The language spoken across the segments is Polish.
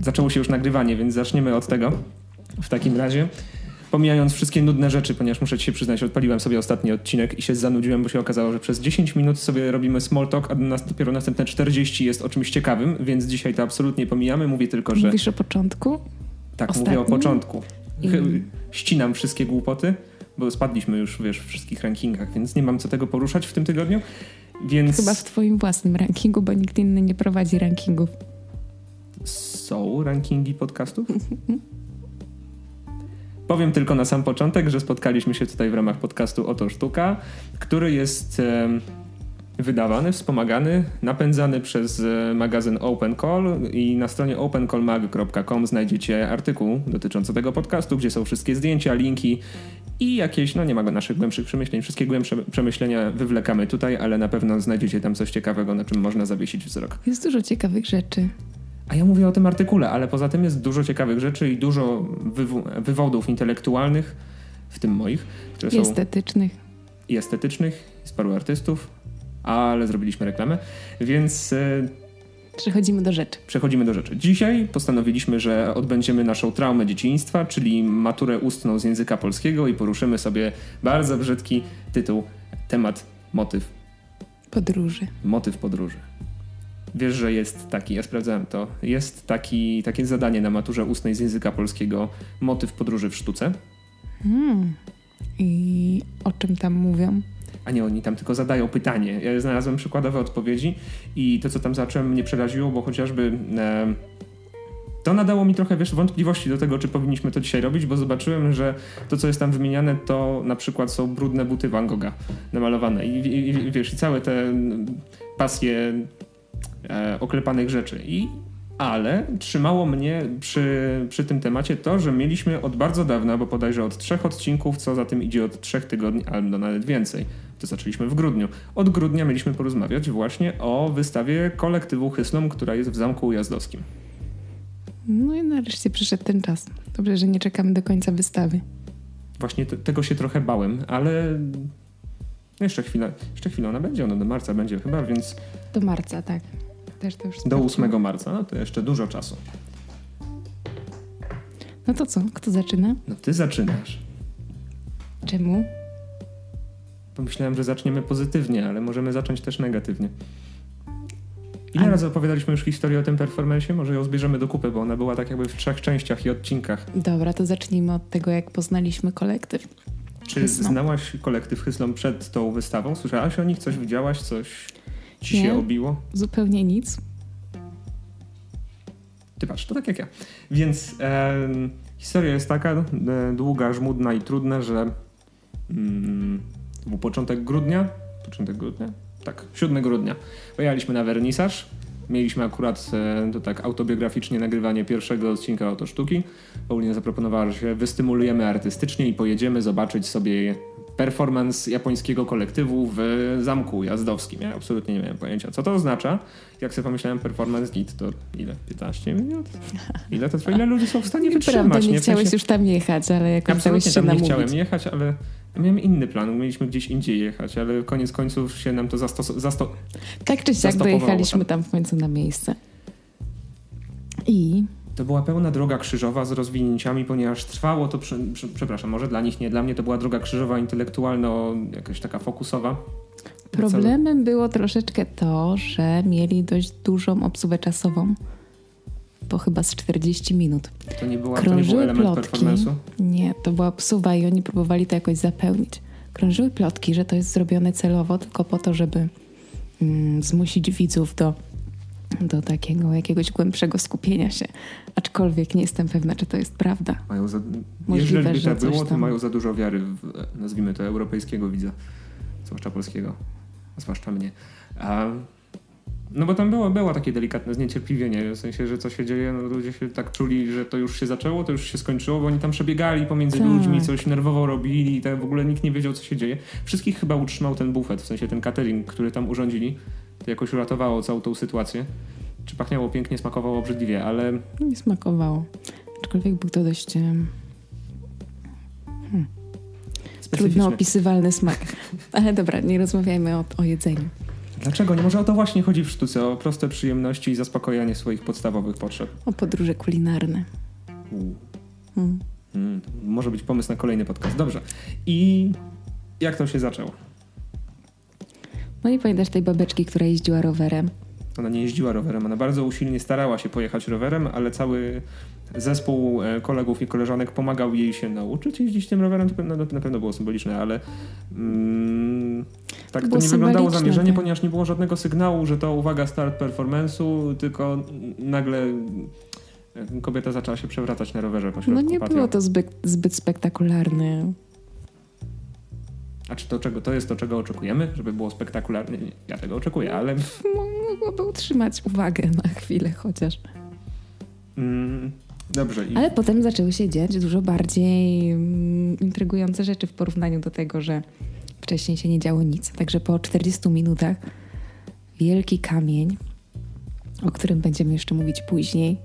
zaczęło się już nagrywanie, więc zaczniemy od tego w takim razie. Pomijając wszystkie nudne rzeczy, ponieważ muszę ci się przyznać, odpaliłem sobie ostatni odcinek i się zanudziłem, bo się okazało, że przez 10 minut sobie robimy small talk, a nas, dopiero następne 40 jest o czymś ciekawym, więc dzisiaj to absolutnie pomijamy. Mówię tylko, że... Mówisz o początku? Tak, Ostatnim? mówię o początku. I- Ścinam wszystkie głupoty, bo spadliśmy już, wiesz, w wszystkich rankingach, więc nie mam co tego poruszać w tym tygodniu. Więc Chyba w twoim własnym rankingu, bo nikt inny nie prowadzi rankingów. Są rankingi podcastów? Powiem tylko na sam początek, że spotkaliśmy się tutaj w ramach podcastu Oto Sztuka, który jest wydawany, wspomagany, napędzany przez e, magazyn Open Call i na stronie opencallmag.com znajdziecie artykuł dotyczący tego podcastu, gdzie są wszystkie zdjęcia, linki i jakieś, no nie ma naszych głębszych przemyśleń, wszystkie głębsze przemyślenia wywlekamy tutaj, ale na pewno znajdziecie tam coś ciekawego, na czym można zawiesić wzrok. Jest dużo ciekawych rzeczy. A ja mówię o tym artykule, ale poza tym jest dużo ciekawych rzeczy i dużo wywo- wywodów intelektualnych, w tym moich, które I są estetycznych. i estetycznych, z paru artystów, ale zrobiliśmy reklamę, więc e, Przechodzimy do rzeczy. przechodzimy do rzeczy. Dzisiaj postanowiliśmy, że odbędziemy naszą traumę dzieciństwa, czyli maturę ustną z języka polskiego i poruszymy sobie bardzo brzydki tytuł, temat, motyw, Podróży. motyw podróży. Wiesz, że jest taki, ja sprawdzałem to, jest taki, takie zadanie na maturze ustnej z języka polskiego, motyw podróży w sztuce. Hmm. I o czym tam mówią? A nie, oni tam tylko zadają pytanie. Ja znalazłem przykładowe odpowiedzi i to, co tam zacząłem, mnie przeraziło, bo chociażby e, to nadało mi trochę wiesz, wątpliwości do tego, czy powinniśmy to dzisiaj robić, bo zobaczyłem, że to, co jest tam wymieniane, to na przykład są brudne buty Van Gogha namalowane. I, i, i wiesz, i całe te mm, pasje e, oklepanych rzeczy. I ale trzymało mnie przy, przy tym temacie to, że mieliśmy od bardzo dawna, bo bodajże od trzech odcinków, co za tym idzie od trzech tygodni, albo nawet więcej. To zaczęliśmy w grudniu. Od grudnia mieliśmy porozmawiać właśnie o wystawie kolektywu Hyslom, która jest w Zamku Ujazdowskim. No i nareszcie przyszedł ten czas. Dobrze, że nie czekamy do końca wystawy. Właśnie te, tego się trochę bałem, ale jeszcze chwila, jeszcze chwilę ona będzie, ona do marca będzie chyba, więc Do marca, tak. Też to już do sprawdziłam. 8 marca, no to jeszcze dużo czasu. No to co? Kto zaczyna? No ty zaczynasz. Czemu? Pomyślałem, że zaczniemy pozytywnie, ale możemy zacząć też negatywnie. Ile Ale- razy opowiadaliśmy już historię o tym performanceie? Może ją zbierzemy do kupy, bo ona była tak jakby w trzech częściach i odcinkach. Dobra, to zacznijmy od tego, jak poznaliśmy kolektyw. Czy Hyslom. znałaś kolektyw Hyslom przed tą wystawą? Słyszałaś o nich? Coś widziałaś? Coś ci Nie. się obiło? Zupełnie nic. Ty patrz, to tak jak ja. Więc em, historia jest taka, e, długa, żmudna i trudna, że mm, to był początek grudnia. Początek grudnia? Tak, 7 grudnia. Pojechaliśmy na wernisaż. Mieliśmy akurat e, to tak autobiograficznie nagrywanie pierwszego odcinka Oto Sztuki. Paulina zaproponowała, że się wystymulujemy artystycznie i pojedziemy zobaczyć sobie performance japońskiego kolektywu w Zamku Ujazdowskim. Ja absolutnie nie miałem pojęcia, co to oznacza. Jak sobie pomyślałem performance git, to ile? 15 minut? Ile to trwa? Ile ludzie są w stanie Prawda, wytrzymać? nie W chciałeś sensie- już tam jechać, ale jakoś Absolutnie się tam nie namówić. chciałem jechać, ale miałem inny plan. Mieliśmy gdzieś indziej jechać, ale koniec końców się nam to zastos- zasto- Tak czy siak dojechaliśmy tam. tam w końcu na miejsce. I To była pełna droga krzyżowa z rozwinięciami, ponieważ trwało to, prze, prze, przepraszam, może dla nich nie, dla mnie to była droga krzyżowa intelektualno, jakaś taka fokusowa. problemem było troszeczkę to, że mieli dość dużą obsługę czasową. To chyba z 40 minut. To nie, była, to nie był Krążyły element plotki. Nie, to była psuwa i oni próbowali to jakoś zapełnić. Krążyły plotki, że to jest zrobione celowo, tylko po to, żeby mm, zmusić widzów do, do takiego jakiegoś głębszego skupienia się. Aczkolwiek nie jestem pewna, czy to jest prawda. Mają za, Możliwe, jeżeli by tak było, to mają za dużo wiary w, nazwijmy to, europejskiego widza. Zwłaszcza polskiego. A zwłaszcza mnie. A, no bo tam było, było takie delikatne zniecierpliwienie, w sensie, że co się dzieje, no ludzie się tak czuli, że to już się zaczęło, to już się skończyło, bo oni tam przebiegali pomiędzy Tak. ludźmi, coś nerwowo robili i tak w ogóle nikt nie wiedział, co się dzieje. Wszystkich chyba utrzymał ten bufet, w sensie ten catering, który tam urządzili. To jakoś uratowało całą tą sytuację. Czy pachniało pięknie, smakowało obrzydliwie, ale Nie smakowało. Aczkolwiek był to dość em, trudno opisywalny smak. Ale dobra, nie rozmawiajmy o, o jedzeniu. Dlaczego? Nie może o to właśnie chodzi w sztuce, o proste przyjemności i zaspokojenie swoich podstawowych potrzeb. O podróże kulinarne. Mm. Mm, może być pomysł na kolejny podcast. Dobrze. I jak to się zaczęło? No i pamiętasz tej babeczki, która jeździła rowerem? Ona nie jeździła rowerem, ona bardzo usilnie starała się pojechać rowerem, ale cały zespół e, kolegów i koleżanek pomagał jej się nauczyć jeździć tym rowerem. To na, na pewno było symboliczne, ale mm, tak to, było nie wyglądało zamierzenie, tak. ponieważ nie było żadnego sygnału, że to uwaga start performance'u, tylko nagle e, kobieta zaczęła się przewracać na rowerze pośrodku No nie patio. było to zbyt, zbyt spektakularne. A czy to, czego, to jest to, czego oczekujemy? Żeby było spektakularnie? Nie, ja tego oczekuję, ale Mogłoby utrzymać uwagę na chwilę chociaż. mm, dobrze. I Ale potem zaczęły się dziać dużo bardziej mm, intrygujące rzeczy w porównaniu do tego, że wcześniej się nie działo nic. Także po 40 minutach wielki kamień, o którym będziemy jeszcze mówić później,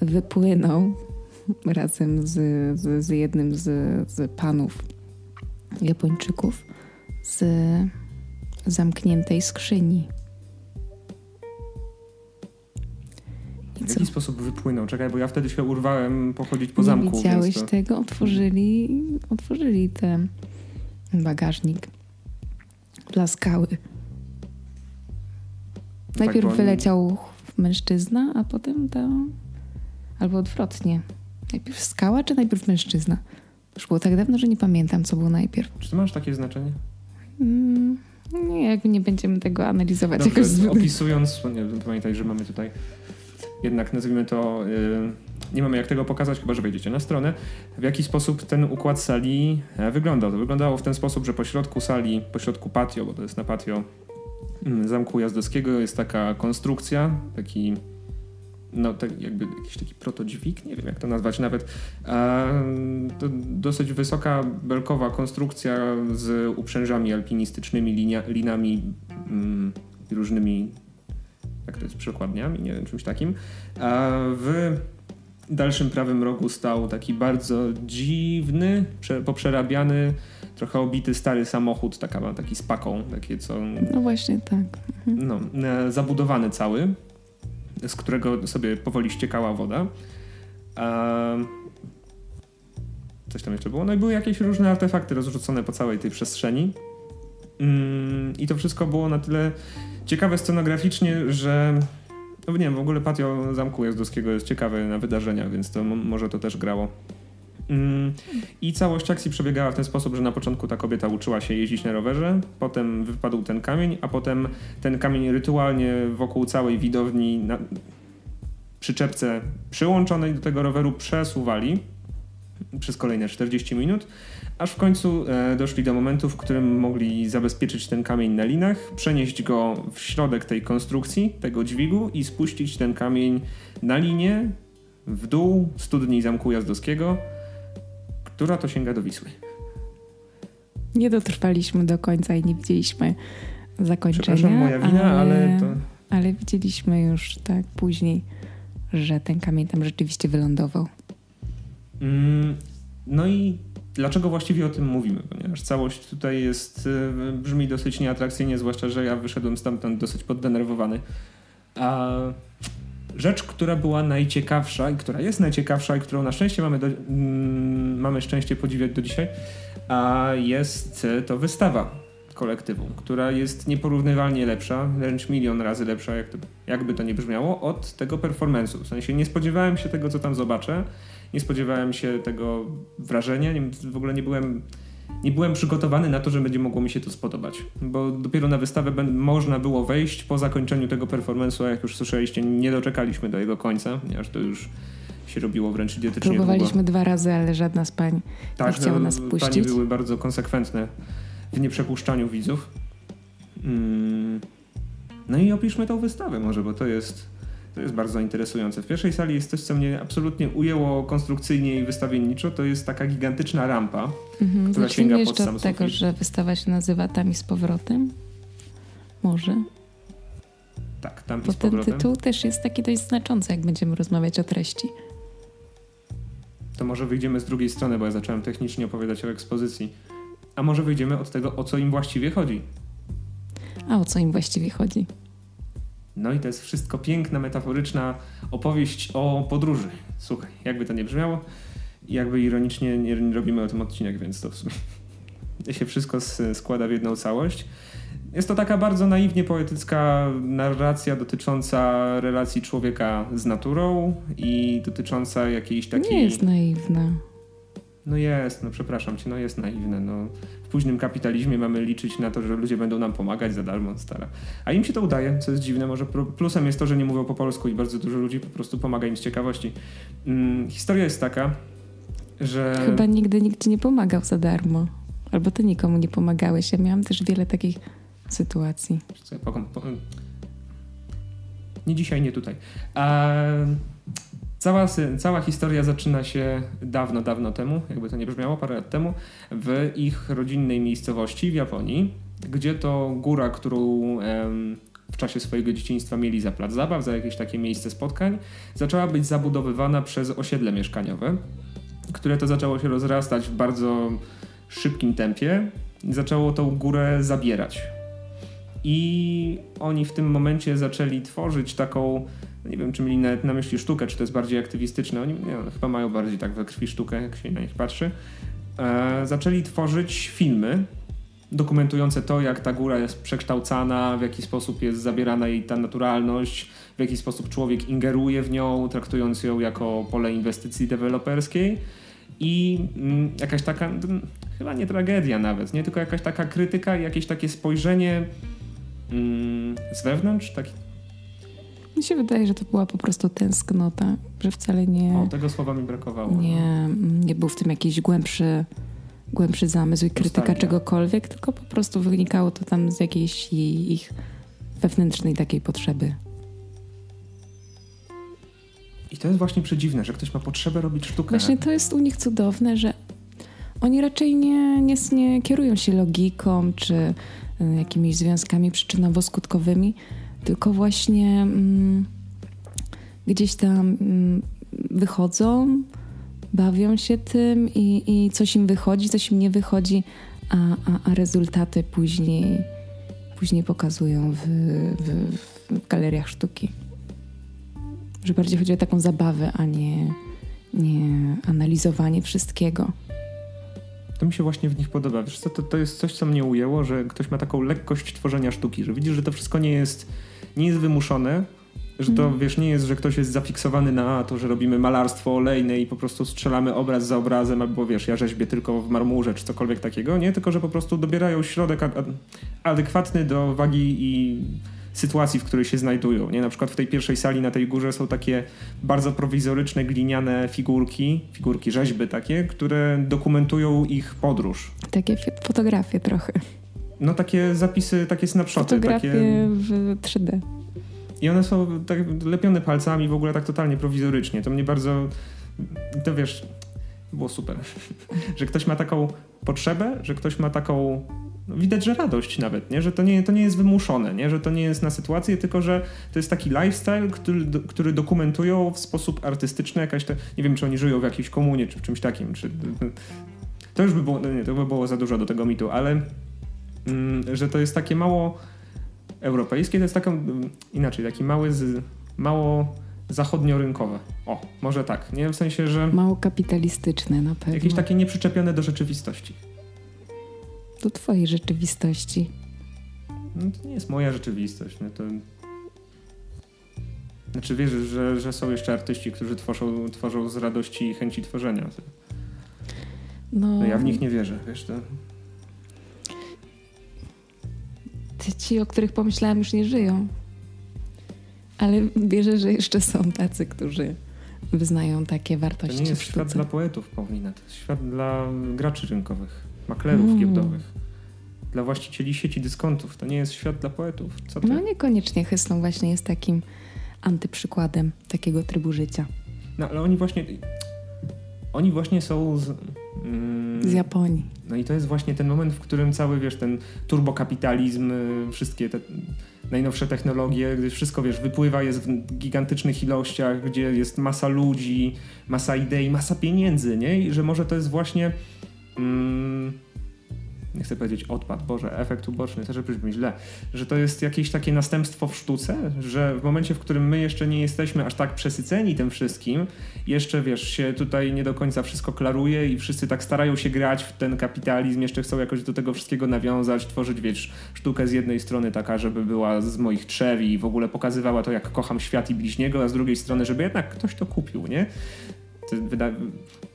wypłynął razem z, z, z jednym z, z panów Japończyków z zamkniętej skrzyni. I w co? jaki sposób wypłynął? Czekaj, bo ja wtedy się urwałem pochodzić po Nie zamku. widziałeś to... tego? Otworzyli, otworzyli ten bagażnik dla skały. Najpierw bo oni- wyleciał mężczyzna, a potem to... Albo odwrotnie. Najpierw skała, czy najpierw mężczyzna? Już było tak dawno, że nie pamiętam, co było najpierw. Czy ty masz takie znaczenie? Mm, nie, jakby nie będziemy tego analizować Dobrze, jakoś zbyt... opisując, nie, pamiętaj, że mamy tutaj jednak nazwijmy to, y, nie mamy jak tego pokazać, chyba że wejdziecie na stronę, w jaki sposób ten układ sali e, wyglądał. To wyglądało w ten sposób, że po środku sali, po środku patio, bo to jest na patio mm, Zamku Jazdowskiego jest taka konstrukcja, taki no tak jakby jakiś taki protodźwig, nie wiem jak to nazwać nawet. To dosyć wysoka belkowa konstrukcja z uprzężami alpinistycznymi, linia, linami mm, różnymi, jak to jest, przekładniami, nie wiem, czymś takim. W dalszym prawym rogu stał taki bardzo dziwny, prze, poprzerabiany, trochę obity stary samochód, taka, taki z paką, takie co No właśnie tak. no, e, zabudowany cały, z którego sobie powoli ściekała woda. Coś tam jeszcze było. No i były jakieś różne artefakty rozrzucone po całej tej przestrzeni. Mm, I to wszystko było na tyle ciekawe scenograficznie, że no nie wiem, w ogóle patio Zamku Jazdowskiego jest ciekawe na wydarzenia, więc to może to też grało. Mm, I całość akcji przebiegała w ten sposób, że na początku ta kobieta uczyła się jeździć na rowerze, potem wypadł ten kamień, a potem ten kamień rytualnie wokół całej widowni na przyczepce przyłączonej do tego roweru przesuwali przez kolejne 40 minut, aż w końcu e, doszli do momentu, w którym mogli zabezpieczyć ten kamień na linach, przenieść go w środek tej konstrukcji, tego dźwigu i spuścić ten kamień na linię w dół studni Zamku Jazdowskiego, która to sięga do Wisły. Nie dotrwaliśmy do końca i nie widzieliśmy zakończenia. Przepraszam, moja wina, ale to... ale widzieliśmy już tak później, że ten kamień tam rzeczywiście wylądował. Mm, No i dlaczego właściwie o tym mówimy? Ponieważ całość tutaj jest, y, brzmi dosyć nieatrakcyjnie, zwłaszcza, że ja wyszedłem stamtąd dosyć poddenerwowany. A rzecz, która była najciekawsza i która jest najciekawsza i którą na szczęście mamy, do, mm, mamy szczęście podziwiać do dzisiaj, a jest y, to wystawa kolektywu, która jest nieporównywalnie lepsza, wręcz milion razy lepsza, jak to, jakby to nie brzmiało, od tego performance'u. W sensie nie spodziewałem się tego, co tam zobaczę, nie spodziewałem się tego wrażenia, nie, w ogóle nie byłem, nie byłem przygotowany na to, że będzie mogło mi się to spodobać, bo dopiero na wystawę można było wejść po zakończeniu tego performance'u, a jak już słyszeliście, nie doczekaliśmy do jego końca, ponieważ to już się robiło wręcz idiotycznie długo. Próbowaliśmy dwa razy, ale żadna z pań nie chciała nas no, puścić. Panie były bardzo konsekwentne w nieprzepuszczaniu widzów. Mm. No i opiszmy tą wystawę może, bo to jest, to jest bardzo interesujące. W pierwszej sali jest coś, co mnie absolutnie ujęło konstrukcyjnie i wystawienniczo. To jest taka gigantyczna rampa. Mhm. która sięga pod sam od tego, że wystawa się nazywa Tam i z powrotem. Może. Tak, tam i Bo z ten powrotem. tytuł też jest taki dość znaczący, jak będziemy rozmawiać o treści. To może wyjdziemy z drugiej strony, bo ja zacząłem technicznie opowiadać o ekspozycji. A może wyjdziemy od tego, o co im właściwie chodzi. A o co im właściwie chodzi? No i to jest wszystko piękna, metaforyczna opowieść o podróży. Słuchaj, jakby to nie brzmiało, jakby ironicznie nie, robimy o tym odcinek, więc to w sumie się wszystko składa w jedną całość. Jest to taka bardzo naiwnie poetycka narracja dotycząca relacji człowieka z naturą i dotycząca jakiejś takiej... Nie jest naiwna. No jest, no przepraszam cię, no jest naiwne. No. Późnym kapitalizmie mamy liczyć na to, że ludzie będą nam pomagać za darmo, stara. A im się to udaje, co jest dziwne. Może plusem jest to, że nie mówią po polsku i bardzo dużo ludzi po prostu pomaga im z ciekawości. Hmm, historia jest taka, że... Chyba nigdy nikt ci nie pomagał za darmo. Albo ty nikomu nie pomagałeś. Ja miałam też wiele takich sytuacji. Nie dzisiaj, nie tutaj. A, cała, cała historia zaczyna się dawno, dawno temu, jakby to nie brzmiało, parę lat temu, w ich rodzinnej miejscowości w Japonii, gdzie to góra, którą em, w czasie swojego dzieciństwa mieli za plac zabaw, za jakieś takie miejsce spotkań, zaczęła być zabudowywana przez osiedle mieszkaniowe, które to zaczęło się rozrastać w bardzo szybkim tempie i zaczęło tą górę zabierać. I oni w tym momencie zaczęli tworzyć taką, nie wiem czy mieli nawet na myśli sztukę, czy to jest bardziej aktywistyczne, oni nie, chyba mają bardziej tak we krwi sztukę, jak się na nich patrzy. E, zaczęli tworzyć filmy dokumentujące to, jak ta góra jest przekształcana, w jaki sposób jest zabierana jej ta naturalność, w jaki sposób człowiek ingeruje w nią, traktując ją jako pole inwestycji deweloperskiej. I mm, jakaś taka, chyba nie tragedia nawet, nie tylko jakaś taka krytyka i jakieś takie spojrzenie mm, z wewnątrz? Taki... Mi się wydaje, że to była po prostu tęsknota, że wcale nie... O, tego słowa mi brakowało. Nie, nie był w tym jakiś głębszy, głębszy zamysł i krytyka Nostalgia. czegokolwiek, tylko po prostu wynikało to tam z jakiejś ich wewnętrznej takiej potrzeby. I to jest właśnie przedziwne, że ktoś ma potrzebę robić sztukę. Właśnie to jest u nich cudowne, że oni raczej nie, nie, nie kierują się logiką czy Y, jakimiś związkami przyczynowo-skutkowymi, tylko właśnie mm, gdzieś tam mm, wychodzą, bawią się tym i, i coś im wychodzi, coś im nie wychodzi, a, a, a rezultaty później, później pokazują w, w, w galeriach sztuki. Że bardziej chodzi o taką zabawę, a nie, nie analizowanie wszystkiego. To mi się właśnie w nich podoba. Wiesz co, to, to jest coś, co mnie ujęło, że ktoś ma taką lekkość tworzenia sztuki, że widzisz, że to wszystko nie jest, nie jest wymuszone, że to, mm. wiesz, nie jest, że ktoś jest zafiksowany na to, że robimy malarstwo olejne i po prostu strzelamy obraz za obrazem, albo wiesz, ja rzeźbię tylko w marmurze, czy cokolwiek takiego, nie? Tylko, że po prostu dobierają środek adekwatny do wagi i sytuacji, w której się znajdują. Nie? Na przykład w tej pierwszej sali na tej górze są takie bardzo prowizoryczne, gliniane figurki, figurki rzeźby takie, które dokumentują ich podróż. Takie fotografie trochę. No takie zapisy, takie snapshoty. Fotografie takie... w 3D. I one są tak lepione palcami, w ogóle tak totalnie prowizorycznie. To mnie bardzo, to wiesz, było super, że ktoś ma taką potrzebę, że ktoś ma taką no widać, że radość nawet, nie? że to nie, to nie jest wymuszone, nie? że to nie jest na sytuację, tylko że to jest taki lifestyle, który, który dokumentują w sposób artystyczny, jakaś to, nie wiem, czy oni żyją w jakiejś komunie, czy w czymś takim, czy to już by było, no nie, to by było za dużo do tego mitu, ale że to jest takie mało europejskie, to jest taką, mm, inaczej, taki mały, z, mało zachodniorynkowe. O, może tak, nie? W sensie, że... Mało kapitalistyczne na pewno. Jakieś takie nieprzyczepione do rzeczywistości do twojej rzeczywistości. No to nie jest moja rzeczywistość. No to... Znaczy wiesz, że, że są jeszcze artyści, którzy tworzą, tworzą z radości i chęci tworzenia. No, no ja w nich nie wierzę, wiesz to. Ci, o których pomyślałam, już nie żyją. Ale wierzę, że jeszcze są tacy, którzy wyznają takie wartości. To nie jest świat dla poetów, Paulina. To jest świat dla graczy rynkowych maklerów mm. giełdowych, dla właścicieli sieci dyskontów. To nie jest świat dla poetów. Co ty? No niekoniecznie Hyslop właśnie jest takim antyprzykładem takiego trybu życia. No ale oni właśnie oni właśnie są z, z Japonii. No i to jest właśnie ten moment, w którym cały, wiesz, ten turbokapitalizm, y, wszystkie te najnowsze technologie, gdy wszystko, wiesz, wypływa, jest w gigantycznych ilościach, gdzie jest masa ludzi, masa idei, masa pieniędzy, nie? I że może to jest właśnie Mm, nie chcę powiedzieć odpad, Boże, efekt uboczny, też brzmi źle, że to jest jakieś takie następstwo w sztuce, że w momencie, w którym my jeszcze nie jesteśmy aż tak przesyceni tym wszystkim, jeszcze wiesz, się tutaj nie do końca wszystko klaruje i wszyscy tak starają się grać w ten kapitalizm, jeszcze chcą jakoś do tego wszystkiego nawiązać, tworzyć, wiesz, sztukę z jednej strony taka, żeby była z moich trzew i w ogóle pokazywała to, jak kocham świat i bliźniego, a z drugiej strony, żeby jednak ktoś to kupił, nie?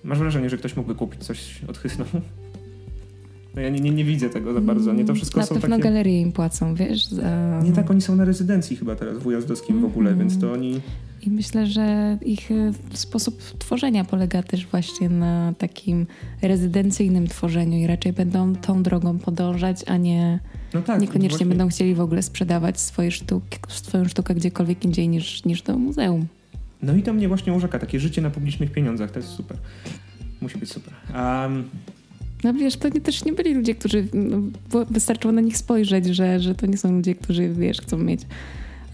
Masz wrażenie, że ktoś mógłby kupić coś od Hysnu? No ja nie, nie, nie, widzę tego za bardzo. Nie to wszystko na są pewno takie... galerie im płacą, wiesz? Za... Nie tak, oni są na rezydencji chyba teraz w Ujazdowskim mm -hmm. w ogóle, więc to oni... I myślę, że ich e, sposób tworzenia polega też właśnie na takim rezydencyjnym tworzeniu i raczej będą tą drogą podążać, a nie no tak, niekoniecznie właśnie... będą chcieli w ogóle sprzedawać swoje sztuki, swoją sztukę gdziekolwiek indziej niż, niż do muzeum. No i to mnie właśnie urzeka, takie życie na publicznych pieniądzach, to jest super. Musi być super. Um... No wiesz, to nie, też nie byli ludzie, którzy, no, wystarczyło na nich spojrzeć, że, że to nie są ludzie, którzy, wiesz, chcą mieć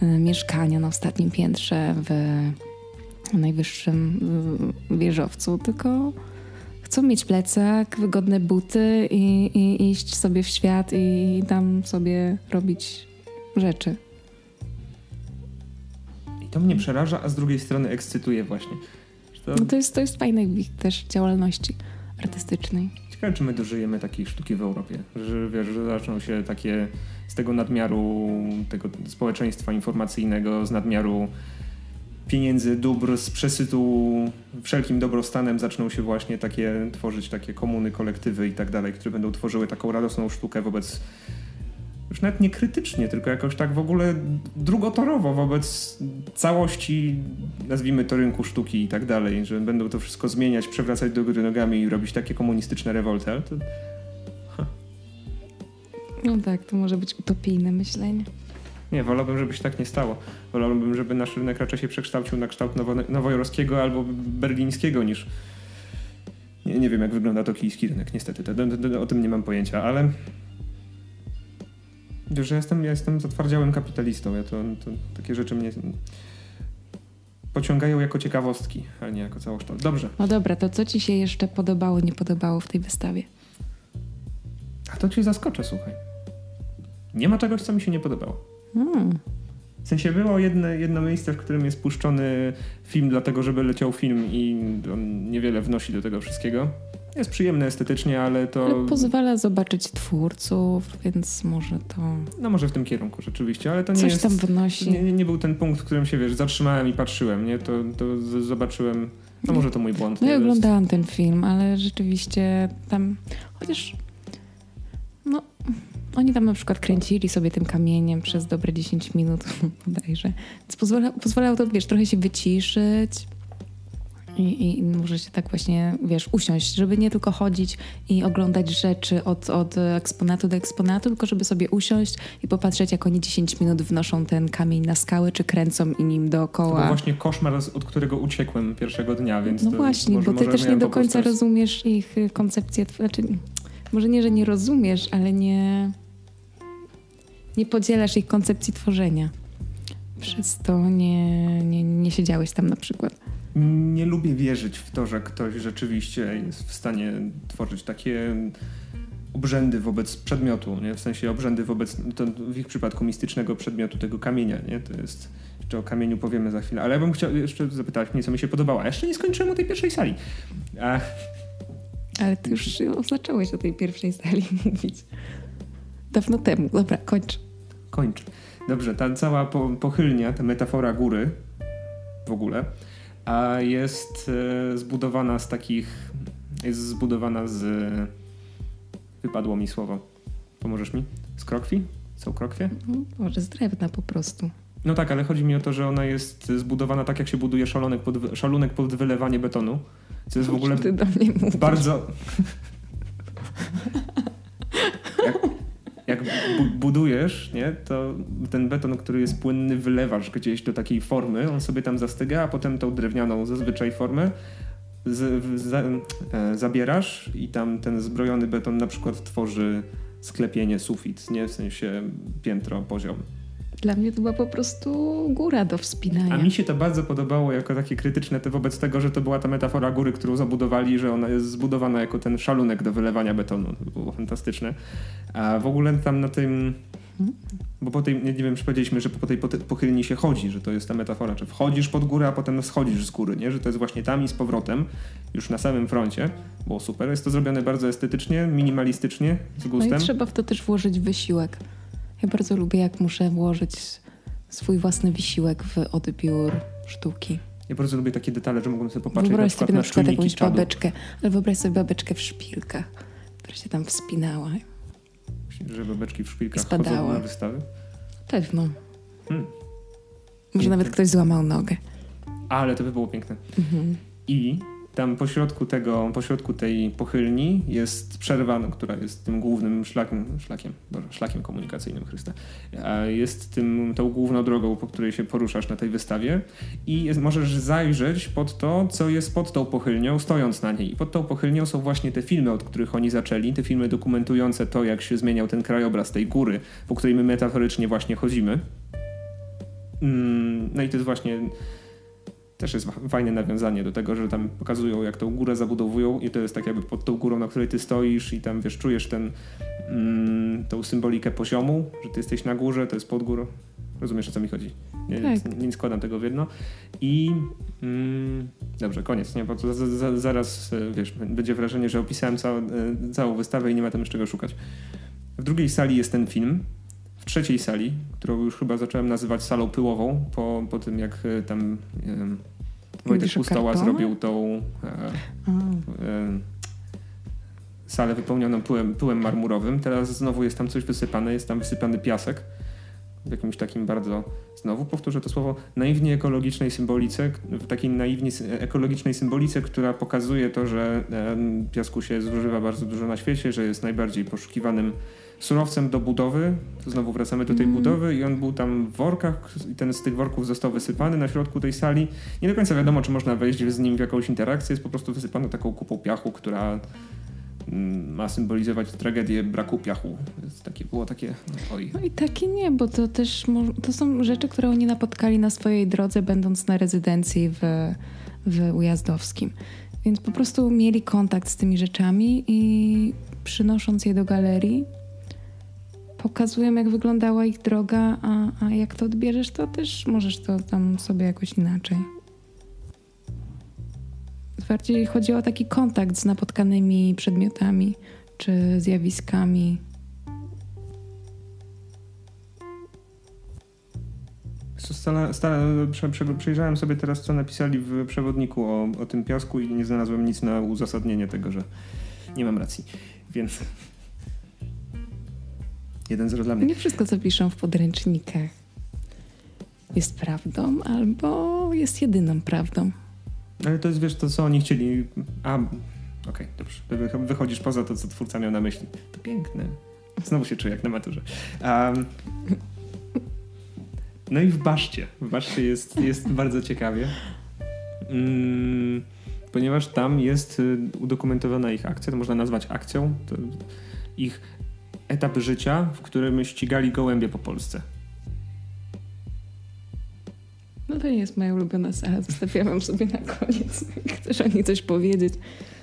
mieszkania na ostatnim piętrze w najwyższym y, wieżowcu, tylko chcą mieć plecak, wygodne buty i, i, iść sobie w świat i tam sobie robić rzeczy. I to mnie przeraża, a z drugiej strony ekscytuje właśnie. To... No to, jest, to jest fajne w ich też działalności artystycznej. Ciekawe, czy my dożyjemy takiej sztuki w Europie, że wiesz, że zaczną się takie z tego nadmiaru tego społeczeństwa informacyjnego, z nadmiaru pieniędzy, dóbr, z przesytu wszelkim dobrostanem zaczną się właśnie takie tworzyć takie komuny, kolektywy i tak dalej, które będą tworzyły taką radosną sztukę wobec już nawet nie krytycznie, tylko jakoś tak w ogóle drugotorowo wobec całości, nazwijmy to rynku sztuki i tak dalej, że będą to wszystko zmieniać, przewracać do góry nogami i robić takie komunistyczne rewolty, ale to... No tak, to może być utopijne myślenie. Nie, wolałbym, żeby się tak nie stało. Wolałbym, żeby nasz rynek raczej się przekształcił na kształt nowo, nowojorskiego albo berlińskiego niż... Nie, nie wiem, jak wygląda tokijski rynek, niestety. To, to, to, o tym nie mam pojęcia, ale... Wiesz, że jestem, ja jestem zatwardziałym kapitalistą. Ja to, to takie rzeczy mnie pociągają jako ciekawostki, a nie jako całokształt. Dobrze. No dobra, to co ci się jeszcze podobało, nie podobało w tej wystawie? A to cię zaskoczę, słuchaj. Nie ma czegoś, co mi się nie podobało. Hmm. W sensie było jedno, jedno miejsce, w którym jest puszczony film, dlatego żeby leciał film i on niewiele wnosi do tego wszystkiego. Jest przyjemne estetycznie, ale to. Ale pozwala zobaczyć twórców, więc może to. No może w tym kierunku rzeczywiście, ale to nie Coś jest. tam wnosi. Nie, nie, był ten punkt, w którym się wiesz, zatrzymałem i patrzyłem, nie? To, to zobaczyłem. No może to mój błąd. No ja oglądałam ten film, ale rzeczywiście tam. Chociaż. No. Oni tam na przykład kręcili sobie tym kamieniem przez dobre 10 minut bodajże. Więc pozwala, pozwalało to, wiesz, trochę się wyciszyć, i, I może się tak właśnie, wiesz, usiąść, żeby nie tylko chodzić i oglądać rzeczy od, od eksponatu do eksponatu, tylko żeby sobie usiąść i popatrzeć, jak oni 10 minut wnoszą ten kamień na skałę, czy kręcą i nim dookoła. To był właśnie koszmar, od którego uciekłem pierwszego dnia, więc No właśnie, może, bo ty też nie do końca rozumiesz ich koncepcję, znaczy, może nie, że nie rozumiesz, ale nie, nie podzielasz ich koncepcji tworzenia. Przez to nie, nie, nie siedziałeś tam na przykład nie lubię wierzyć w to, że ktoś rzeczywiście jest w stanie tworzyć takie obrzędy wobec przedmiotu, nie? w sensie obrzędy wobec, w ich przypadku mistycznego przedmiotu, tego kamienia. Nie? To jest, jeszcze o kamieniu powiemy za chwilę, ale ja bym chciał jeszcze zapytać mnie, co mi się podobało. A jeszcze nie skończyłem o tej pierwszej sali. A... Ale ty już zacząłeś o tej pierwszej sali mówić. Dawno temu. Dobra, kończ. Kończ. Dobrze, ta cała po, pochylnia, ta metafora góry w ogóle, a jest e, zbudowana z takich, jest zbudowana z, wypadło mi słowo, pomożesz mi? Z krokwi? Są krokwie? Mhm, może z drewna po prostu. No tak, ale chodzi mi o to, że ona jest zbudowana tak, jak się buduje szalonek pod, szalunek pod wylewanie betonu. Co jest w ogóle Ty do mnie bardzo... jak budujesz, nie, to ten beton, który jest płynny, wylewasz gdzieś do takiej formy, on sobie tam zastyga, a potem tą drewnianą zazwyczaj formę z, e, zabierasz i tam ten zbrojony beton na przykład tworzy sklepienie, sufit, nie? W sensie piętro, poziom. Dla mnie to była po prostu góra do wspinania. A mi się to bardzo podobało jako takie krytyczne te wobec tego, że to była ta metafora góry, którą zabudowali, że ona jest zbudowana jako ten szalunek do wylewania betonu. To było fantastyczne. A w ogóle tam na tym... Bo po tej, nie wiem, czy powiedzieliśmy, że po tej pochylni się chodzi, że to jest ta metafora, że wchodzisz pod górę, a potem schodzisz z góry, nie? Że to jest właśnie tam i z powrotem, już na samym froncie. Było super. Jest to zrobione bardzo estetycznie, minimalistycznie, z gustem. No i trzeba w to też włożyć wysiłek. Ja bardzo lubię, jak muszę włożyć swój własny wysiłek w odbiór sztuki. Ja bardzo lubię takie detale, że mogłem sobie popatrzeć wyobraź na przykład sobie na przykład jakąś czadu. babeczkę, ale wyobraź sobie babeczkę w szpilkach, która się tam wspinała. Że babeczki w szpilkach chodzą na wystawy? Pewno. Hmm. Może nawet ktoś złamał nogę. Ale to by było piękne. Mhm. I tam pośrodku tego, pośrodku tej pochylni jest przerwa, no, która jest tym głównym szlakiem, szlakiem, Boże, szlakiem komunikacyjnym Chrysta. Jest tym, tą główną drogą, po której się poruszasz na tej wystawie i jest, możesz zajrzeć pod to, co jest pod tą pochylnią, stojąc na niej. I pod tą pochylnią są właśnie te filmy, od których oni zaczęli, te filmy dokumentujące to, jak się zmieniał ten krajobraz tej góry, po której my metaforycznie właśnie chodzimy. Mm, no i to jest właśnie też jest fajne nawiązanie do tego, że tam pokazują, jak tą górę zabudowują i to jest tak jakby pod tą górą, na której ty stoisz i tam, wiesz, czujesz ten, mm, tą symbolikę poziomu, że ty jesteś na górze, to jest pod górą. Rozumiesz, o co mi chodzi? Nie, tak. nie składam tego w jedno. I mm, dobrze, koniec, nie? Bo to za, za, zaraz, e, wiesz, będzie wrażenie, że opisałem całą, e, całą wystawę i nie ma tam już czego szukać. W drugiej sali jest ten film, w trzeciej sali, którą już chyba zacząłem nazywać salą pyłową, po, po tym jak e, tam Wojtek Pustoła zrobił tą e, e, salę wypełnioną pyłem, pyłem marmurowym. Teraz znowu jest tam coś wysypane, jest tam wysypany piasek w jakimś takim bardzo, znowu powtórzę to słowo, naiwnie ekologicznej symbolice, w takiej naiwnie ekologicznej symbolice, która pokazuje to, że e, piasku się zużywa bardzo dużo na świecie, że jest najbardziej poszukiwanym surowcem do budowy. To znowu wracamy do tej mm. budowy i on był tam w workach i ten z tych worków został wysypany na środku tej sali. Nie do końca wiadomo, czy można wejść z nim w jakąś interakcję. Jest po prostu wysypany taką kupą piachu, która mm, ma symbolizować tragedię braku piachu. Takie, było takie, oj. No i takie nie, bo to też to są rzeczy, które oni napotkali na swojej drodze, będąc na rezydencji w, w Ujazdowskim. Więc po prostu mieli kontakt z tymi rzeczami i przynosząc je do galerii, pokazują, jak wyglądała ich droga, a, a jak to odbierzesz, to też możesz to tam sobie jakoś inaczej. Bardziej chodzi o taki kontakt z napotkanymi przedmiotami czy zjawiskami. Przejrzałem sobie teraz, co napisali w przewodniku o, o tym piasku i nie znalazłem nic na uzasadnienie tego, że nie mam racji. Więc 1-0 dla mnie. Nie wszystko, co piszą w podręcznikach jest prawdą albo jest jedyną prawdą. Ale to jest, wiesz, to co oni chcieli. A, okej, okay, dobrze. Wychodzisz poza to, co twórca miał na myśli. To piękne. Znowu się czuję jak na maturze. Um, no i w Baszcie. W Baszcie jest, jest bardzo ciekawie. Mm, ponieważ tam jest y, udokumentowana ich akcja, to można nazwać akcją. Ich etap życia, w którym ścigali gołębie po Polsce. No to nie jest moja ulubiona sala. Zostawiałam sobie na koniec. Jak chcesz o niej coś powiedzieć,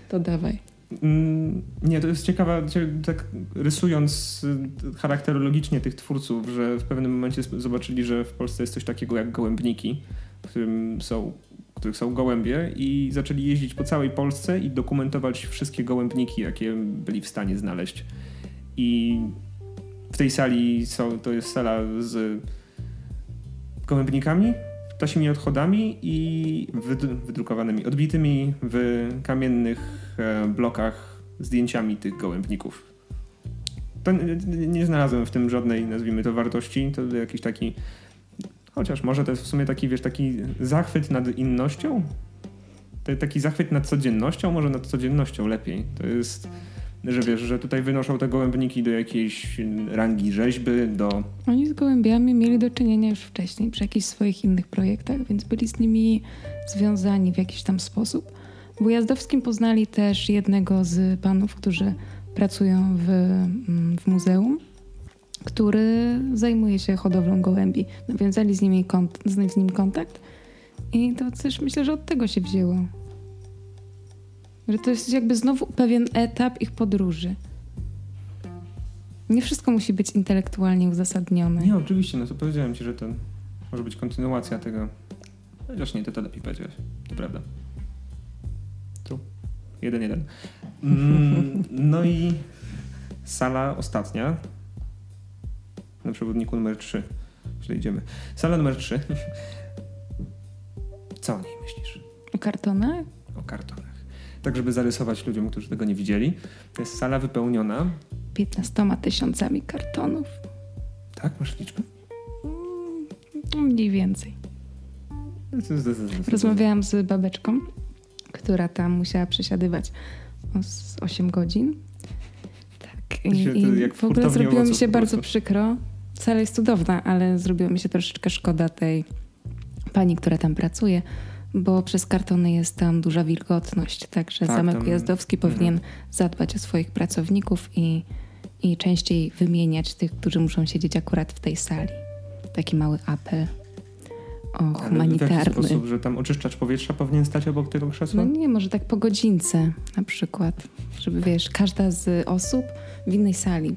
to dawaj. Mm, nie, to jest ciekawe, tak rysując y, charakterologicznie tych twórców, że w pewnym momencie zobaczyli, że w Polsce jest coś takiego jak gołębniki, w którym są, w których są gołębie i zaczęli jeździć po całej Polsce i dokumentować wszystkie gołębniki, jakie byli w stanie znaleźć. I w tej sali są, to jest sala z gołębnikami, ptasimi odchodami i wydrukowanymi, odbitymi w kamiennych e, blokach zdjęciami tych gołębników. To nie, nie znalazłem w tym żadnej, nazwijmy to, wartości. To jakiś taki, chociaż może to jest w sumie taki, wiesz, taki zachwyt nad innością? Taki zachwyt nad codziennością, może nad codziennością lepiej. To jest że wiesz, że tutaj wynoszą te gołębniki do jakiejś rangi rzeźby, do... Oni z gołębiami mieli do czynienia już wcześniej przy jakichś swoich innych projektach, więc byli z nimi związani w jakiś tam sposób. W Ujazdowskim poznali też jednego z panów, którzy pracują w, mm, w muzeum który zajmuje się hodowlą gołębi. Nawiązali z, nimi kont- z nim kontakt i to też myślę, że od tego się wzięło. Że to jest jakby znowu pewien etap ich podróży. Nie wszystko musi być intelektualnie uzasadnione. Nie, oczywiście, no to powiedziałem ci, że to może być kontynuacja tego. Chociaż nie, to to lepiej powiedziałeś. To prawda. Tu. Jeden, jeden. Mm, no i sala ostatnia. Na przewodniku numer 3. Źle idziemy. Sala numer 3. Co o niej myślisz? O kartonach? O kartonach. Tak, żeby zarysować ludziom, którzy tego nie widzieli. To jest sala wypełniona 15 tysiącami kartonów. Tak? Masz liczbę? Mm, Mniej więcej. Rozmawiałam z babeczką, która tam musiała przesiadywać z 8 godzin. Tak. I, i w ogóle zrobiło mi się bardzo przykro. Sala jest cudowna, ale zrobiło mi się troszeczkę szkoda tej pani, która tam pracuje, bo przez kartony jest tam duża wilgotność. Także Tak, Zamek tam- Ujazdowski powinien zadbać o swoich pracowników i, i częściej wymieniać tych, którzy muszą siedzieć akurat w tej sali. Taki mały apel o Ale w humanitarny. sposób, że tam oczyszczacz powietrza powinien stać obok tego krzesła? No nie, może tak po godzince na przykład, żeby wiesz, każda z osób w innej sali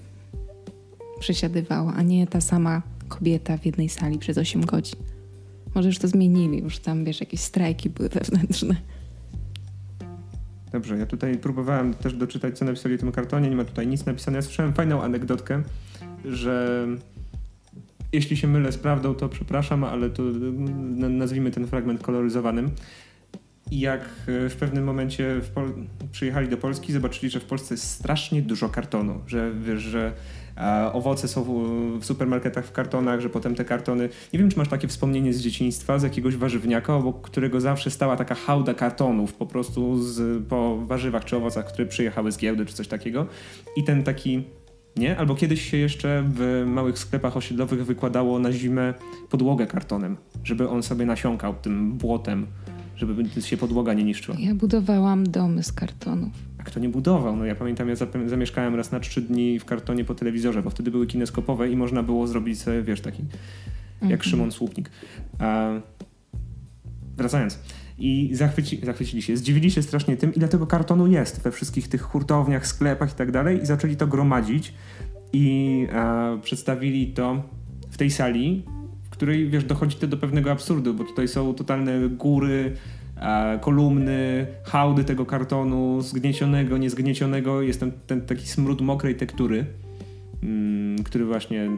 przesiadywała, a nie ta sama kobieta w jednej sali przez 8 godzin. Może już to zmienili, już tam wiesz, jakieś strajki były wewnętrzne. Dobrze, ja tutaj próbowałem też doczytać, co napisali o tym kartonie. Nie ma tutaj nic napisane. Ja słyszałem fajną anegdotkę, że jeśli się mylę z prawdą, to przepraszam, ale to n- nazwijmy ten fragment koloryzowanym. I jak e, w pewnym momencie przyjechali do Polski, zobaczyli, że w Polsce jest strasznie dużo kartonu, że wiesz, że e, owoce są w, w supermarketach w kartonach, że potem te kartony. Nie wiem, czy masz takie wspomnienie z dzieciństwa, z jakiegoś warzywniaka, obok którego zawsze stała taka hałda kartonów, po prostu z, po warzywach czy owocach, które przyjechały z giełdy czy coś takiego. I ten taki. Nie? Albo kiedyś się jeszcze w małych sklepach osiedlowych wykładało na zimę podłogę kartonem, żeby on sobie nasiąkał tym błotem, żeby się podłoga nie niszczyła. Ja budowałam domy z kartonów. A kto nie budował? No ja pamiętam, ja zamieszkałem raz na trzy dni w kartonie po telewizorze, bo wtedy były kineskopowe i można było zrobić sobie, wiesz, taki jak Mhm. Szymon Słupnik. A, wracając. I zachwyci, zachwycili się, zdziwili się strasznie tym, ile tego kartonu jest we wszystkich tych hurtowniach, sklepach i tak dalej i zaczęli to gromadzić i a, przedstawili to w tej sali, której, wiesz, dochodzi to do pewnego absurdu, bo tutaj są totalne góry, a, kolumny, hałdy tego kartonu, zgniecionego, niezgniecionego, jest ten, ten taki smród mokrej tektury, mm, który właśnie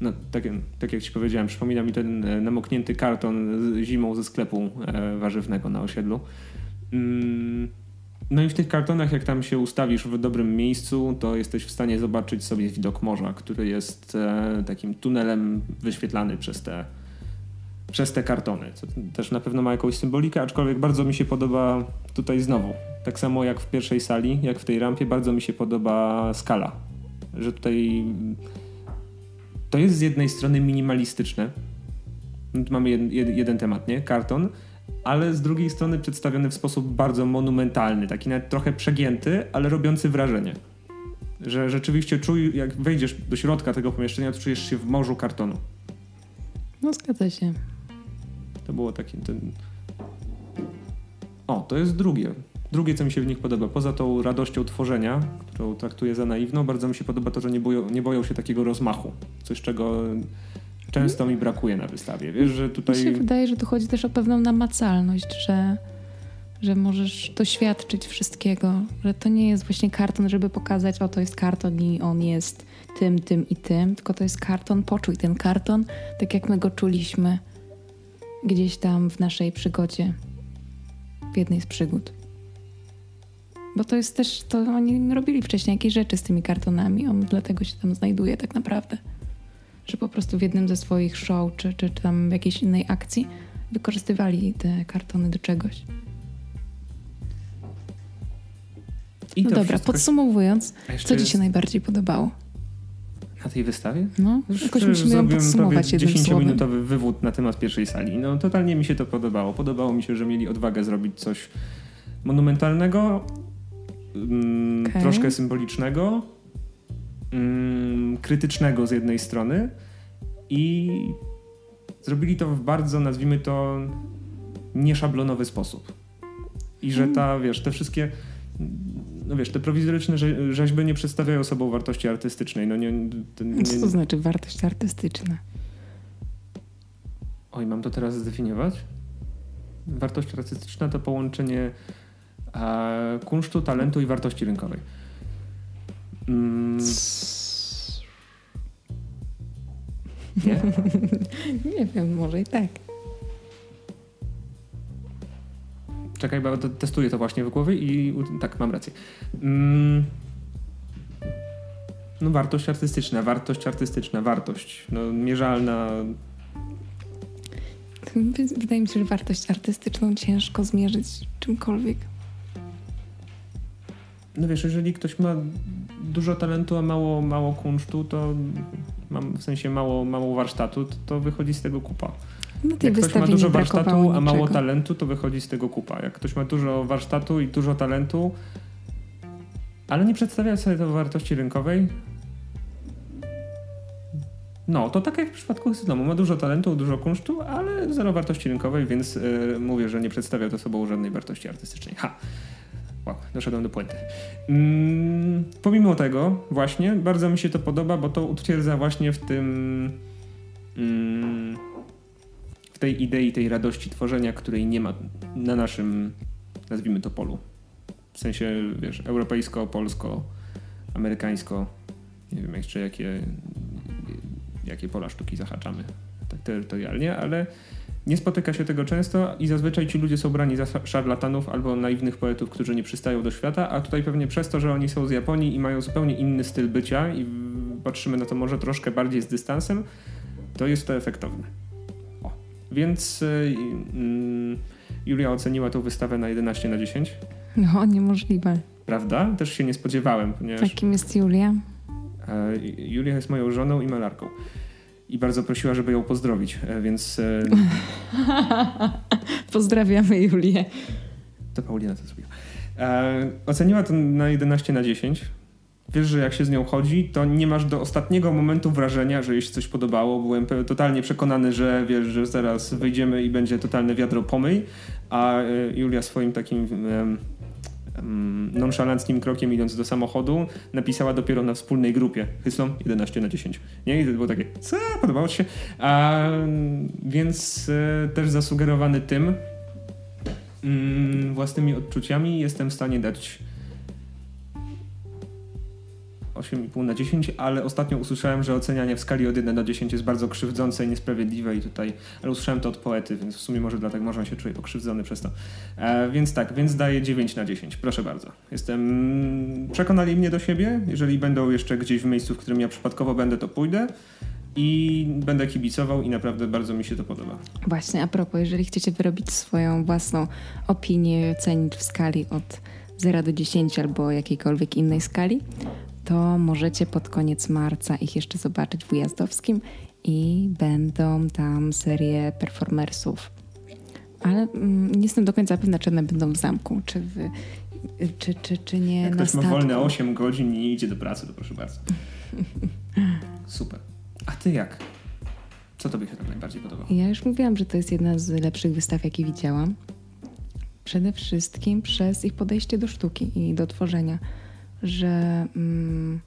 no, tak, tak jak ci powiedziałem, przypomina mi ten e, namoknięty karton zimą ze sklepu e, warzywnego na osiedlu. Mm, no i w tych kartonach, jak tam się ustawisz w dobrym miejscu, to jesteś w stanie zobaczyć sobie widok morza, który jest e, takim tunelem wyświetlany przez te, przez te kartony. Co też na pewno ma jakąś symbolikę, aczkolwiek bardzo mi się podoba tutaj znowu. Tak samo jak w pierwszej sali, jak w tej rampie, bardzo mi się podoba skala. Że tutaj to jest z jednej strony minimalistyczne. Mamy jeden, jed- jeden temat, nie? Karton, ale z drugiej strony przedstawiony w sposób bardzo monumentalny, taki nawet trochę przegięty, ale robiący wrażenie. Że rzeczywiście czuj, jak wejdziesz do środka tego pomieszczenia, to czujesz się w morzu kartonu. No zgadza się. To było takie. Ten... O, to jest drugie. Drugie, co mi się w nich podoba, poza tą radością tworzenia, którą traktuję za naiwną, bardzo mi się podoba to, że nie boją, nie boją się takiego rozmachu. Coś, czego często mi brakuje na wystawie. Wiesz, że Mi się tutaj. wydaje, że tu chodzi też o pewną namacalność, że, że możesz doświadczyć wszystkiego, że to nie jest właśnie karton, żeby pokazać, o to jest karton i on jest tym, tym i tym, tylko to jest karton, poczuj ten karton, tak jak my go czuliśmy gdzieś tam w naszej przygodzie, w jednej z przygód. Bo to jest też, to oni robili wcześniej jakieś rzeczy z tymi kartonami, on dlatego się tam znajduje tak naprawdę że po prostu w jednym ze swoich show, czy, czy tam w jakiejś innej akcji wykorzystywali te kartony do czegoś. I No dobra, wszystko- podsumowując, co ci się najbardziej podobało? Na tej wystawie? No, Już jakoś musimy ją podsumować jednym słowem. 10-minutowy wywód na temat pierwszej sali. No totalnie mi się to podobało. Podobało mi się, że mieli odwagę zrobić coś monumentalnego, mm, Okej. troszkę symbolicznego mm, krytycznego z jednej strony i zrobili to w bardzo, nazwijmy to, nieszablonowy sposób. I że ta, wiesz, te wszystkie no wiesz, te prowizoryczne rze- rzeźby nie przedstawiają sobą wartości artystycznej. No nie, nie, Co to znaczy wartość artystyczna? Oj, mam to teraz zdefiniować? Wartość artystyczna to połączenie e, kunsztu, talentu i wartości rynkowej. Mm, nie? Nie wiem, może i tak. Czekaj, bo testuję to właśnie w głowie i tak, mam rację. Mm, no wartość artystyczna, wartość artystyczna, wartość. No mierzalna. Wydaje mi się, że wartość artystyczną ciężko zmierzyć czymkolwiek. No wiesz, jeżeli ktoś ma dużo talentu, a mało, mało kunsztu, to mam w sensie mało, mało warsztatu, to, to wychodzi z tego kupa. Tej Jak ktoś ma dużo warsztatu, a mało talentu, to wychodzi z tego kupa. Jak ktoś ma dużo warsztatu i dużo talentu, ale nie przedstawia sobie to wartości rynkowej, no to tak jak w przypadku systemu. Ma dużo talentu, dużo kunsztu, ale zero wartości rynkowej, więc yy, mówię, że nie przedstawia to sobą żadnej wartości artystycznej. Ha! Wow, doszedłem do puenty. Mm, pomimo tego, właśnie, bardzo mi się to podoba, bo to utwierdza właśnie w tym. Mm, w tej idei, tej radości tworzenia, której nie ma na naszym, nazwijmy to, polu. W sensie, wiesz, europejsko, polsko, amerykańsko. Nie wiem jeszcze jakie, jakie pola sztuki zahaczamy tak terytorialnie, ale nie spotyka się tego często i zazwyczaj ci ludzie są brani za szarlatanów albo naiwnych poetów, którzy nie przystają do świata, a tutaj pewnie przez to, że oni są z Japonii i mają zupełnie inny styl bycia i patrzymy na to może troszkę bardziej z dystansem, to jest to efektowne. O. Więc y, y, Julia oceniła tą wystawę na 11 na 10. No, niemożliwe. Prawda? Też się nie spodziewałem, ponieważ Takim jest Julia. e, Julia jest moją żoną i malarką. I bardzo prosiła, żeby ją pozdrowić, e, więc e, Pozdrawiamy Julię. to Paulina to zrobiła. E, oceniła to na 11 na 10. Wiesz, że jak się z nią chodzi, to nie masz do ostatniego momentu wrażenia, że jej się coś podobało. Byłem totalnie przekonany, że wiesz, że zaraz wyjdziemy i będzie totalne wiadro pomyj, a e, Julia swoim takim nonszalanckim krokiem idąc do samochodu napisała dopiero na wspólnej grupie Hyslom 11 na 10. Nie? I to było takie, co? Podobało ci się? A, więc e, też zasugerowany tym, mm, własnymi odczuciami jestem w stanie dać 8,5 na 10, ale ostatnio usłyszałem, że ocenianie w skali od 1 do 10 jest bardzo krzywdzące i niesprawiedliwe i tutaj, ale usłyszałem to od poety, więc w sumie może dlatego może on się czuje pokrzywdzony przez to. E, więc tak, więc daję 9 na 10, proszę bardzo. Jestem, przekonali mnie do siebie, jeżeli będą jeszcze gdzieś w miejscu, w którym ja przypadkowo będę, to pójdę i będę kibicował i naprawdę bardzo mi się to podoba. Właśnie, a propos, jeżeli chcecie wyrobić swoją własną opinię, ocenić w skali od 0 do 10 albo jakiejkolwiek innej skali, to możecie pod koniec marca ich jeszcze zobaczyć w Ujazdowskim i będą tam serie performersów. Ale mm, nie jestem do końca pewna, czy one będą w zamku, czy, w, czy, czy, czy nie Jak na ktoś ma statku. wolne 8 godzin i nie idzie do pracy, to proszę bardzo. Super. A ty jak? Co tobie się tam najbardziej podobało? Ja już mówiłam, że to jest jedna z lepszych wystaw, jakie widziałam. Przede wszystkim przez ich podejście do sztuki i do tworzenia, że mm,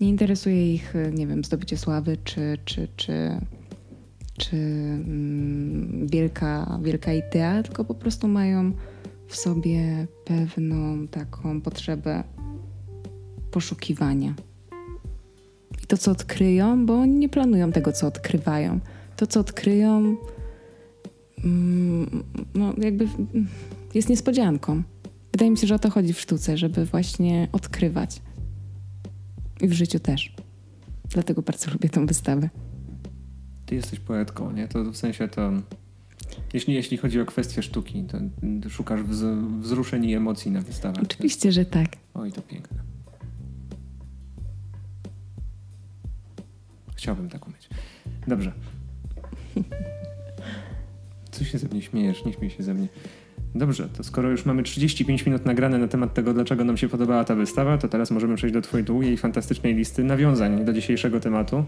nie interesuje ich, nie wiem, zdobycie sławy czy, czy, czy, czy mm, wielka, wielka idea, tylko po prostu mają w sobie pewną taką potrzebę poszukiwania. I to, co odkryją, bo oni nie planują tego, co odkrywają. To, co odkryją, mm, no jakby mm, jest niespodzianką. Wydaje mi się, że o to chodzi w sztuce, żeby właśnie odkrywać. I w życiu też. Dlatego bardzo lubię tą wystawę. Ty jesteś poetką, nie? To w sensie to... Jeśli, jeśli chodzi o kwestię sztuki, to szukasz wz, wzruszeń i emocji na wystawach. Oczywiście, że tak. Oj, to piękne. Chciałbym taką mieć. Dobrze. Co się ze mnie śmiejesz? Nie śmiej się ze mnie. Dobrze, to skoro już mamy 35 minut nagrane na temat tego, dlaczego nam się podobała ta wystawa, to teraz możemy przejść do twojej długiej, fantastycznej listy nawiązań do dzisiejszego tematu,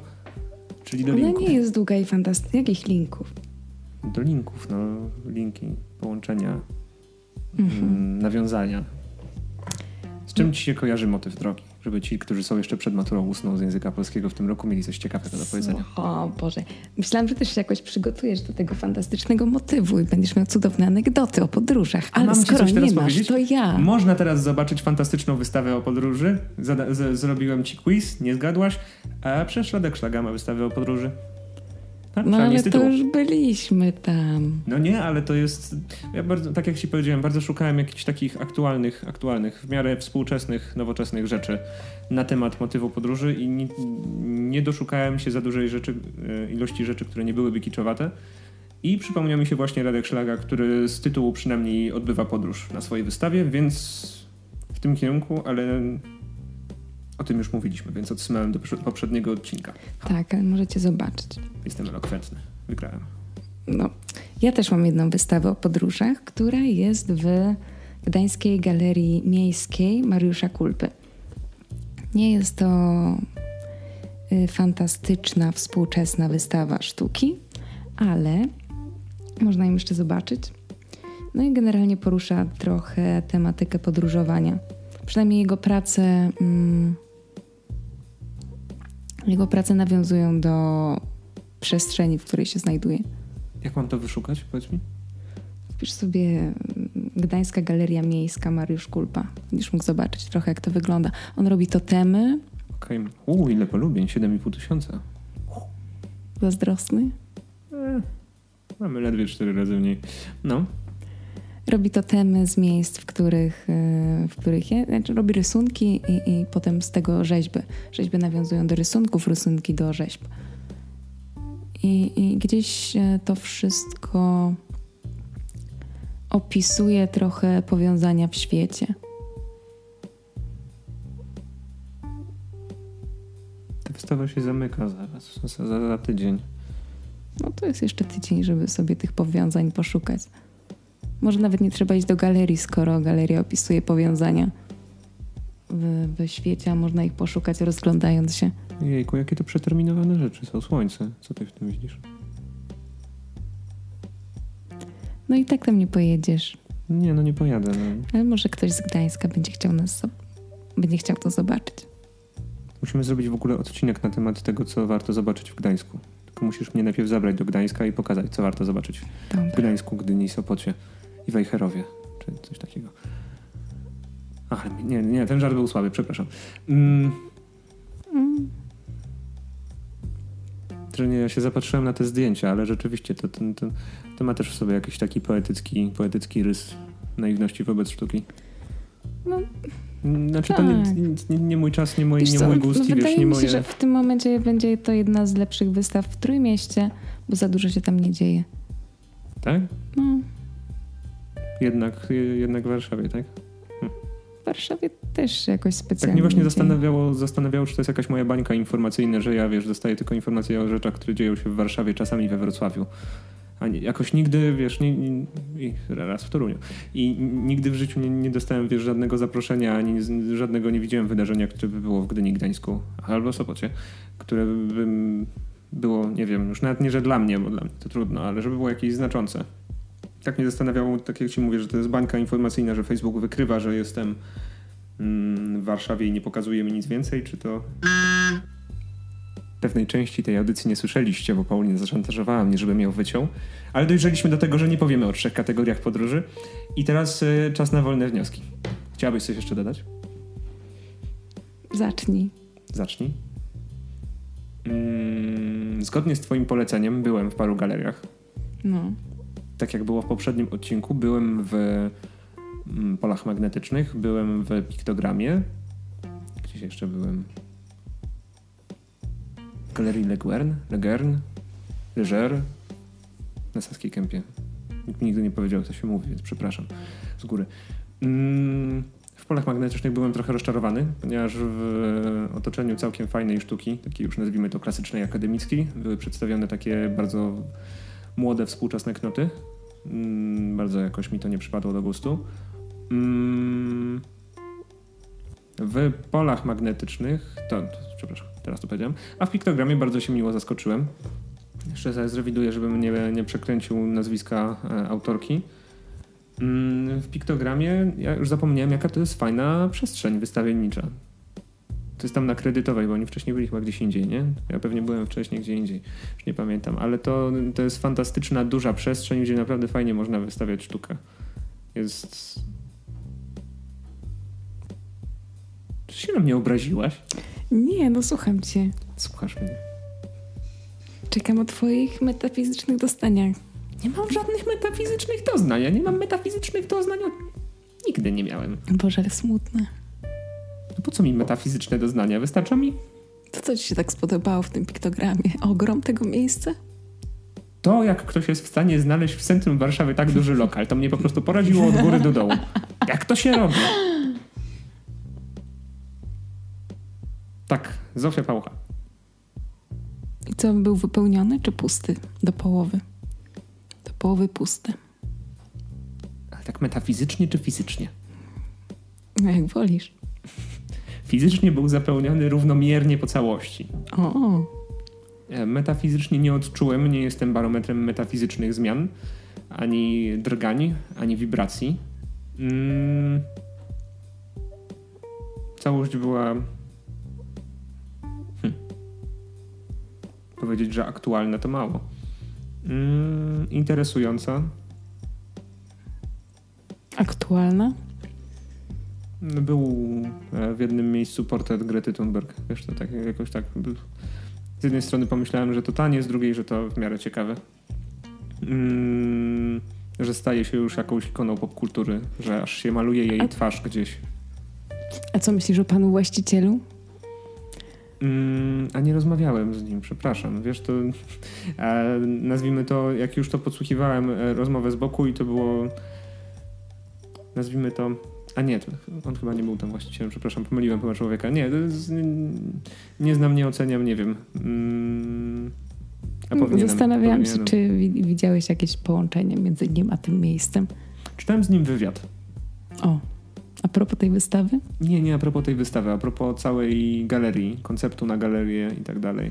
czyli do Ona linków. nie jest długa i fantastyczna. Jakich linków? Do linków, no, linki, połączenia, Mhm. mm, nawiązania. Czym ci się kojarzy motyw drogi? Żeby ci, którzy są jeszcze przed maturą ustną z języka polskiego w tym roku, mieli coś ciekawego do powiedzenia. O Boże. Myślałam, że też się jakoś przygotujesz do tego fantastycznego motywu i będziesz miał cudowne anegdoty o podróżach. Ale skoro nie masz, powiedzieć? to ja. Można teraz zobaczyć fantastyczną wystawę o podróży. Zada- zrobiłem ci quiz, nie zgadłaś, a przez Szladek Szlaga ma wystawę o podróży. Tak? No ale to już byliśmy tam. No nie, ale to jest. Ja bardzo, tak jak ci powiedziałem, bardzo szukałem jakichś takich aktualnych, aktualnych, w miarę współczesnych, nowoczesnych rzeczy na temat motywu podróży i nie, nie doszukałem się za dużej rzeczy, e, ilości rzeczy, które nie byłyby kiczowate. I przypomniał mi się właśnie Radek Szlaga, który z tytułu przynajmniej odbywa podróż na swojej wystawie, więc w tym kierunku, ale o tym już mówiliśmy, więc odsyłałem do poprzedniego odcinka. Tak, ale możecie zobaczyć. Jestem elokwentny. Wygrałem. No, ja też mam jedną wystawę o podróżach, która jest w Gdańskiej Galerii Miejskiej Mariusza Kulpy. Nie jest to y, fantastyczna, współczesna wystawa sztuki, ale można ją jeszcze zobaczyć. No i generalnie porusza trochę tematykę podróżowania. Przynajmniej jego prace. Mm, jego prace nawiązują do przestrzeni, w której się znajduje. Jak mam to wyszukać? Powiedz mi. Wpisz sobie mm, Gdańska Galeria Miejska Mariusz Kulpa. Będziesz mógł zobaczyć trochę, jak to wygląda. On robi totemy. Okej. Uuu, ile polubień? 7,5 tysiąca. Zazdrosny. E, mamy ledwie 4 razy mniej. No. Robi totemy z miejsc, w których, y, w których je, znaczy robi rysunki i, i potem z tego rzeźby. Rzeźby nawiązują do rysunków, rysunki do rzeźb. I, I gdzieś e, to wszystko opisuje trochę powiązania w świecie. Ta wystawa się zamyka zaraz, za, za, za tydzień. No to jest jeszcze tydzień, żeby sobie tych powiązań poszukać. Może nawet nie trzeba iść do galerii, skoro galeria opisuje powiązania w, w świecie, a można ich poszukać rozglądając się. Jejku, jakie to przeterminowane rzeczy są. Słońce. Co ty w tym widzisz? No i tak tam nie pojedziesz. Nie, no nie pojadę. No. Ale może ktoś z Gdańska będzie chciał nas będzie chciał to zobaczyć. Musimy zrobić w ogóle odcinek na temat tego, co warto zobaczyć w Gdańsku. Tylko musisz mnie najpierw zabrać do Gdańska i pokazać, co warto zobaczyć w Dobra. Gdańsku, Gdyni, Sopocie i Wejherowie, czy coś takiego. Ach, nie, nie, ten żart był słaby, przepraszam. Mm, Mm. nie, ja się zapatrzyłem na te zdjęcia, ale rzeczywiście to, to, to, to ma też w sobie jakiś taki poetycki, poetycki rys naiwności wobec sztuki. No, Znaczy to nie, Tak. nie, nie mój czas, nie mój, Wiesz nie co, mój gust no wiesz, wydaje nie mi się, moje... że w tym momencie będzie to jedna z lepszych wystaw w Trójmieście, bo za dużo się tam nie dzieje. Tak? No, Jednak, jednak w Warszawie, tak? w Warszawie też jakoś specjalnie Tak mnie właśnie zastanawiało, zastanawiało, czy to jest jakaś moja bańka informacyjna, że ja, wiesz, dostaję tylko informacje o rzeczach, które dzieją się w Warszawie, czasami we Wrocławiu. A nie, jakoś nigdy, wiesz, nie, nie, raz w Toruniu. I nigdy w życiu nie, nie dostałem, wiesz, żadnego zaproszenia, ani żadnego nie widziałem wydarzenia, które by było w Gdyni, Gdańsku albo Sopocie, które by było, nie wiem, już nawet nie, że dla mnie, bo dla mnie to trudno, ale żeby było jakieś znaczące. Tak mnie zastanawiało, tak jak ci mówię, że to jest bańka informacyjna, że Facebook wykrywa, że jestem mm, w Warszawie i nie pokazuje mi nic więcej, czy to pewnej części tej audycji nie słyszeliście, bo Paulina zaszantażowała mnie, żebym ją wyciął, ale dojrzeliśmy do tego, że nie powiemy o trzech kategoriach podróży i teraz y, czas na wolne wnioski. Chciałabyś coś jeszcze dodać? Zacznij. Zacznij. Mm, zgodnie z twoim poleceniem byłem w paru galeriach. No. Tak jak było w poprzednim odcinku, byłem w mm, polach magnetycznych, byłem w piktogramie. Gdzieś jeszcze byłem? Galerii Leguern, Legern, Leger, na Saskiej Kępie. Nikt nigdy nie powiedział, co się mówi, więc przepraszam z góry. Mm, w polach magnetycznych byłem trochę rozczarowany, ponieważ w otoczeniu całkiem fajnej sztuki, takiej już nazwijmy to klasycznej, akademickiej, były przedstawione takie bardzo młode, współczesne knoty Mm, bardzo jakoś mi to nie przypadło do gustu. Mm, w polach magnetycznych, to, to, przepraszam, teraz to powiedziałem, a w piktogramie bardzo się miło zaskoczyłem. Jeszcze zaraz zrewiduję, żebym nie, nie przekręcił nazwiska e, autorki. Mm, w piktogramie ja już zapomniałem, jaka to jest fajna przestrzeń wystawiennicza. To jest tam na kredytowej, bo oni wcześniej byli chyba gdzieś indziej, nie? Ja pewnie byłem wcześniej gdzie indziej, już nie pamiętam, ale to, to jest fantastyczna, duża przestrzeń, gdzie naprawdę fajnie można wystawiać sztukę. Jest. Czy się na mnie obraziłaś? Nie, no słucham cię. Słuchasz mnie. Czekam o twoich metafizycznych dostaniach. Nie mam żadnych metafizycznych doznań. Ja nie mam metafizycznych doznań. Nigdy nie miałem. Boże, ale smutne. No po co mi metafizyczne doznania? Wystarcza mi? To co ci się tak spodobało w tym piktogramie? Ogrom tego miejsca? To, jak ktoś jest w stanie znaleźć w centrum Warszawy tak duży lokal, to mnie po prostu poraziło od góry do dołu. Jak to się robi? Tak, Zofia Pałcha. I co, był wypełniony czy pusty? Do połowy. Do połowy pusty. Ale tak metafizycznie czy fizycznie? No jak wolisz. Fizycznie był zapełniony równomiernie po całości. O. E, metafizycznie nie odczułem, nie jestem barometrem metafizycznych zmian, ani drgań, ani wibracji. Mm. Całość była. Hm. Powiedzieć, że aktualna to mało. Mm, interesująca. Aktualna? Był e, w jednym miejscu portret Grety Thunberg. Wiesz, to tak jakoś tak. Z jednej strony pomyślałem, że to tanie, z drugiej, że to w miarę ciekawe. Mm, że staje się już jakąś ikoną popkultury, że aż się maluje jej A... twarz gdzieś. A co myślisz o panu właścicielu? Mm, a nie rozmawiałem z nim, przepraszam. Wiesz, to e, nazwijmy to, jak już to podsłuchiwałem, e, rozmowę z boku i to było nazwijmy to a nie, on chyba nie był tam właścicielem, przepraszam, pomyliłem chyba człowieka. Nie, nie, nie znam, nie oceniam, nie wiem. Mm, Zastanawiałam powinienem. się, czy widziałeś jakieś połączenie między nim a tym miejscem. Czytałem z nim wywiad. O, a propos tej wystawy? Nie, nie a propos tej wystawy, a propos całej galerii, konceptu na galerię i tak dalej.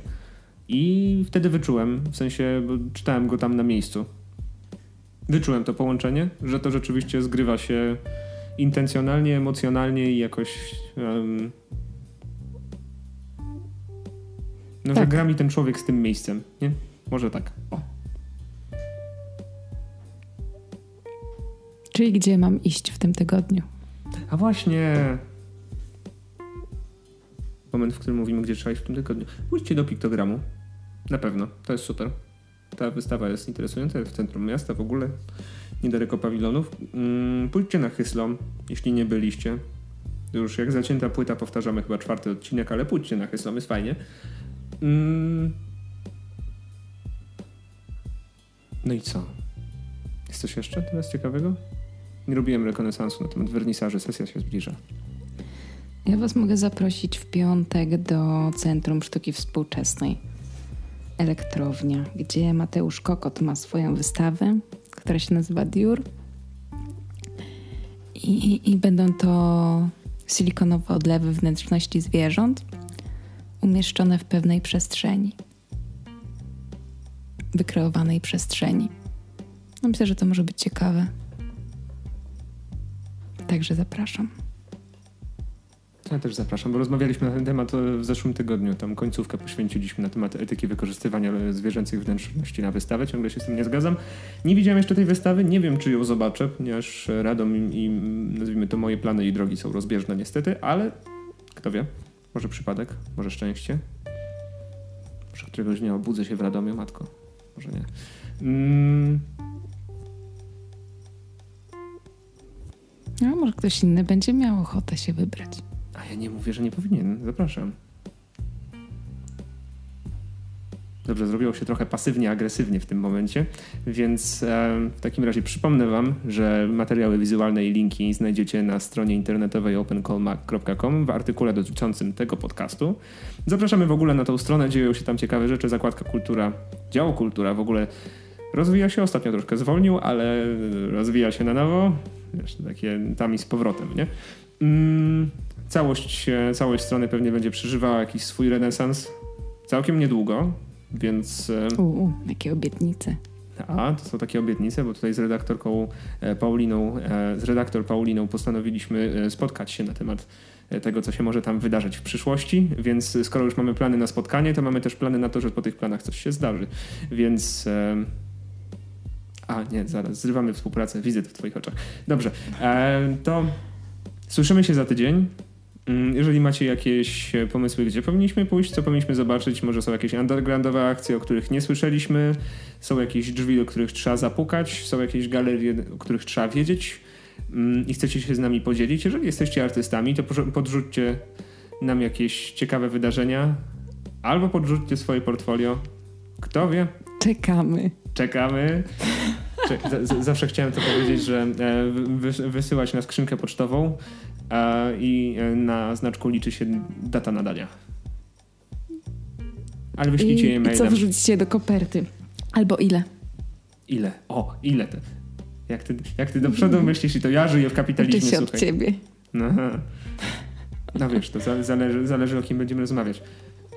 I wtedy wyczułem, w sensie, czytałem go tam na miejscu. Wyczułem to połączenie, że to rzeczywiście zgrywa się intencjonalnie, emocjonalnie i jakoś. Um, no, tak. że gra mi ten człowiek z tym miejscem, nie? Może tak. O. Czyli gdzie mam iść w tym tygodniu? A właśnie. Moment, w którym mówimy, gdzie trzeba iść w tym tygodniu. Pójdźcie do piktogramu. Na pewno. To jest super. Ta wystawa jest interesująca, jest w centrum miasta w ogóle niedaleko pawilonów. Mm, pójdźcie na Hyslom, jeśli nie byliście. Już jak zacięta płyta powtarzamy chyba czwarty odcinek, ale pójdźcie na Hyslom, jest fajnie. Mm. No i co? Jest coś jeszcze teraz ciekawego? Nie robiłem rekonesansu na temat wernisaży, sesja się zbliża. Ja Was mogę zaprosić w piątek do Centrum Sztuki Współczesnej Elektrownia, gdzie Mateusz Kokot ma swoją wystawę która się nazywa Dior. I, I będą to silikonowe odlewy wnętrzności zwierząt umieszczone w pewnej przestrzeni. Wykreowanej przestrzeni. No myślę, że to może być ciekawe. Także zapraszam. Ja też zapraszam, bo rozmawialiśmy na ten temat w zeszłym tygodniu. Tam końcówkę poświęciliśmy na temat etyki wykorzystywania zwierzęcych wnętrzności na wystawę. Ciągle się z tym nie zgadzam. Nie widziałem jeszcze tej wystawy, nie wiem czy ją zobaczę, ponieważ Radom i, i nazwijmy to moje plany i drogi są rozbieżne niestety, ale kto wie, może przypadek, może szczęście. Może któregoś dnia obudzę się w Radomiu, matko. Może nie. Mm. No, może ktoś inny będzie miał ochotę się wybrać. Ja nie mówię, że nie powinien. Zapraszam. Dobrze, zrobiło się trochę pasywnie, agresywnie w tym momencie, więc e, w takim razie przypomnę Wam, że materiały wizualne i linki znajdziecie na stronie internetowej opencallmac.com w artykule dotyczącym tego podcastu. Zapraszamy w ogóle na tą stronę, dzieją się tam ciekawe rzeczy, zakładka kultura, działo kultura, w ogóle rozwija się, ostatnio troszkę zwolnił, ale rozwija się na nowo. Wiesz, takie tam i z powrotem, nie? Mm, całość, całość strony pewnie będzie przeżywała jakiś swój renesans całkiem niedługo, więc... Uuu, jakie obietnice. A, to są takie obietnice, bo tutaj z redaktorką e, Pauliną, e, z redaktor Pauliną postanowiliśmy e, spotkać się na temat tego, co się może tam wydarzyć w przyszłości, więc skoro już mamy plany na spotkanie, to mamy też plany na to, że po tych planach coś się zdarzy. Więc... A, nie, zaraz, zrywamy współpracę, widzę to w twoich oczach. Dobrze, to słyszymy się za tydzień. Mm, jeżeli macie jakieś pomysły, gdzie powinniśmy pójść, co powinniśmy zobaczyć, może są jakieś undergroundowe akcje, o których nie słyszeliśmy, są jakieś drzwi, do których trzeba zapukać, są jakieś galerie, o których trzeba wiedzieć mm, i chcecie się z nami podzielić. Jeżeli jesteście artystami, to podrzućcie nam jakieś ciekawe wydarzenia albo podrzućcie swoje portfolio. Kto wie? Czekamy. Czekamy. Zawsze chciałem to powiedzieć, że e, wysyłać na skrzynkę pocztową i e, na znaczku liczy się data nadania. Ale wyślijcie je mailem. I co wrzucicie do koperty? Albo ile? Ile? O, ile to? Jak ty, jak ty do przodu myślisz i to ja żyję w kapitalizmie, Uczy się słuchaj. od ciebie. No, no wiesz, to zależy, zależy o kim będziemy rozmawiać.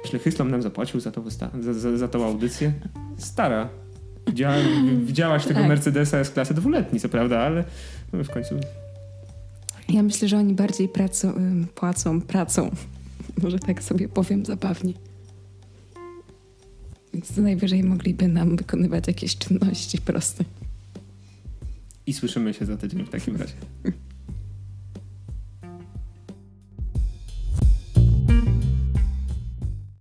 Myślę, Hyslom nam zapłacił za, to za, za, za tą audycję. Stara. Widziała, widziałaś tego tak. Mercedesa z klasy dwuletni, co prawda, ale w końcu ja myślę, że oni bardziej pracą, płacą pracą. Może tak sobie powiem zabawnie. Więc najwyżej mogliby nam wykonywać jakieś czynności proste. I słyszymy się za tydzień w takim razie.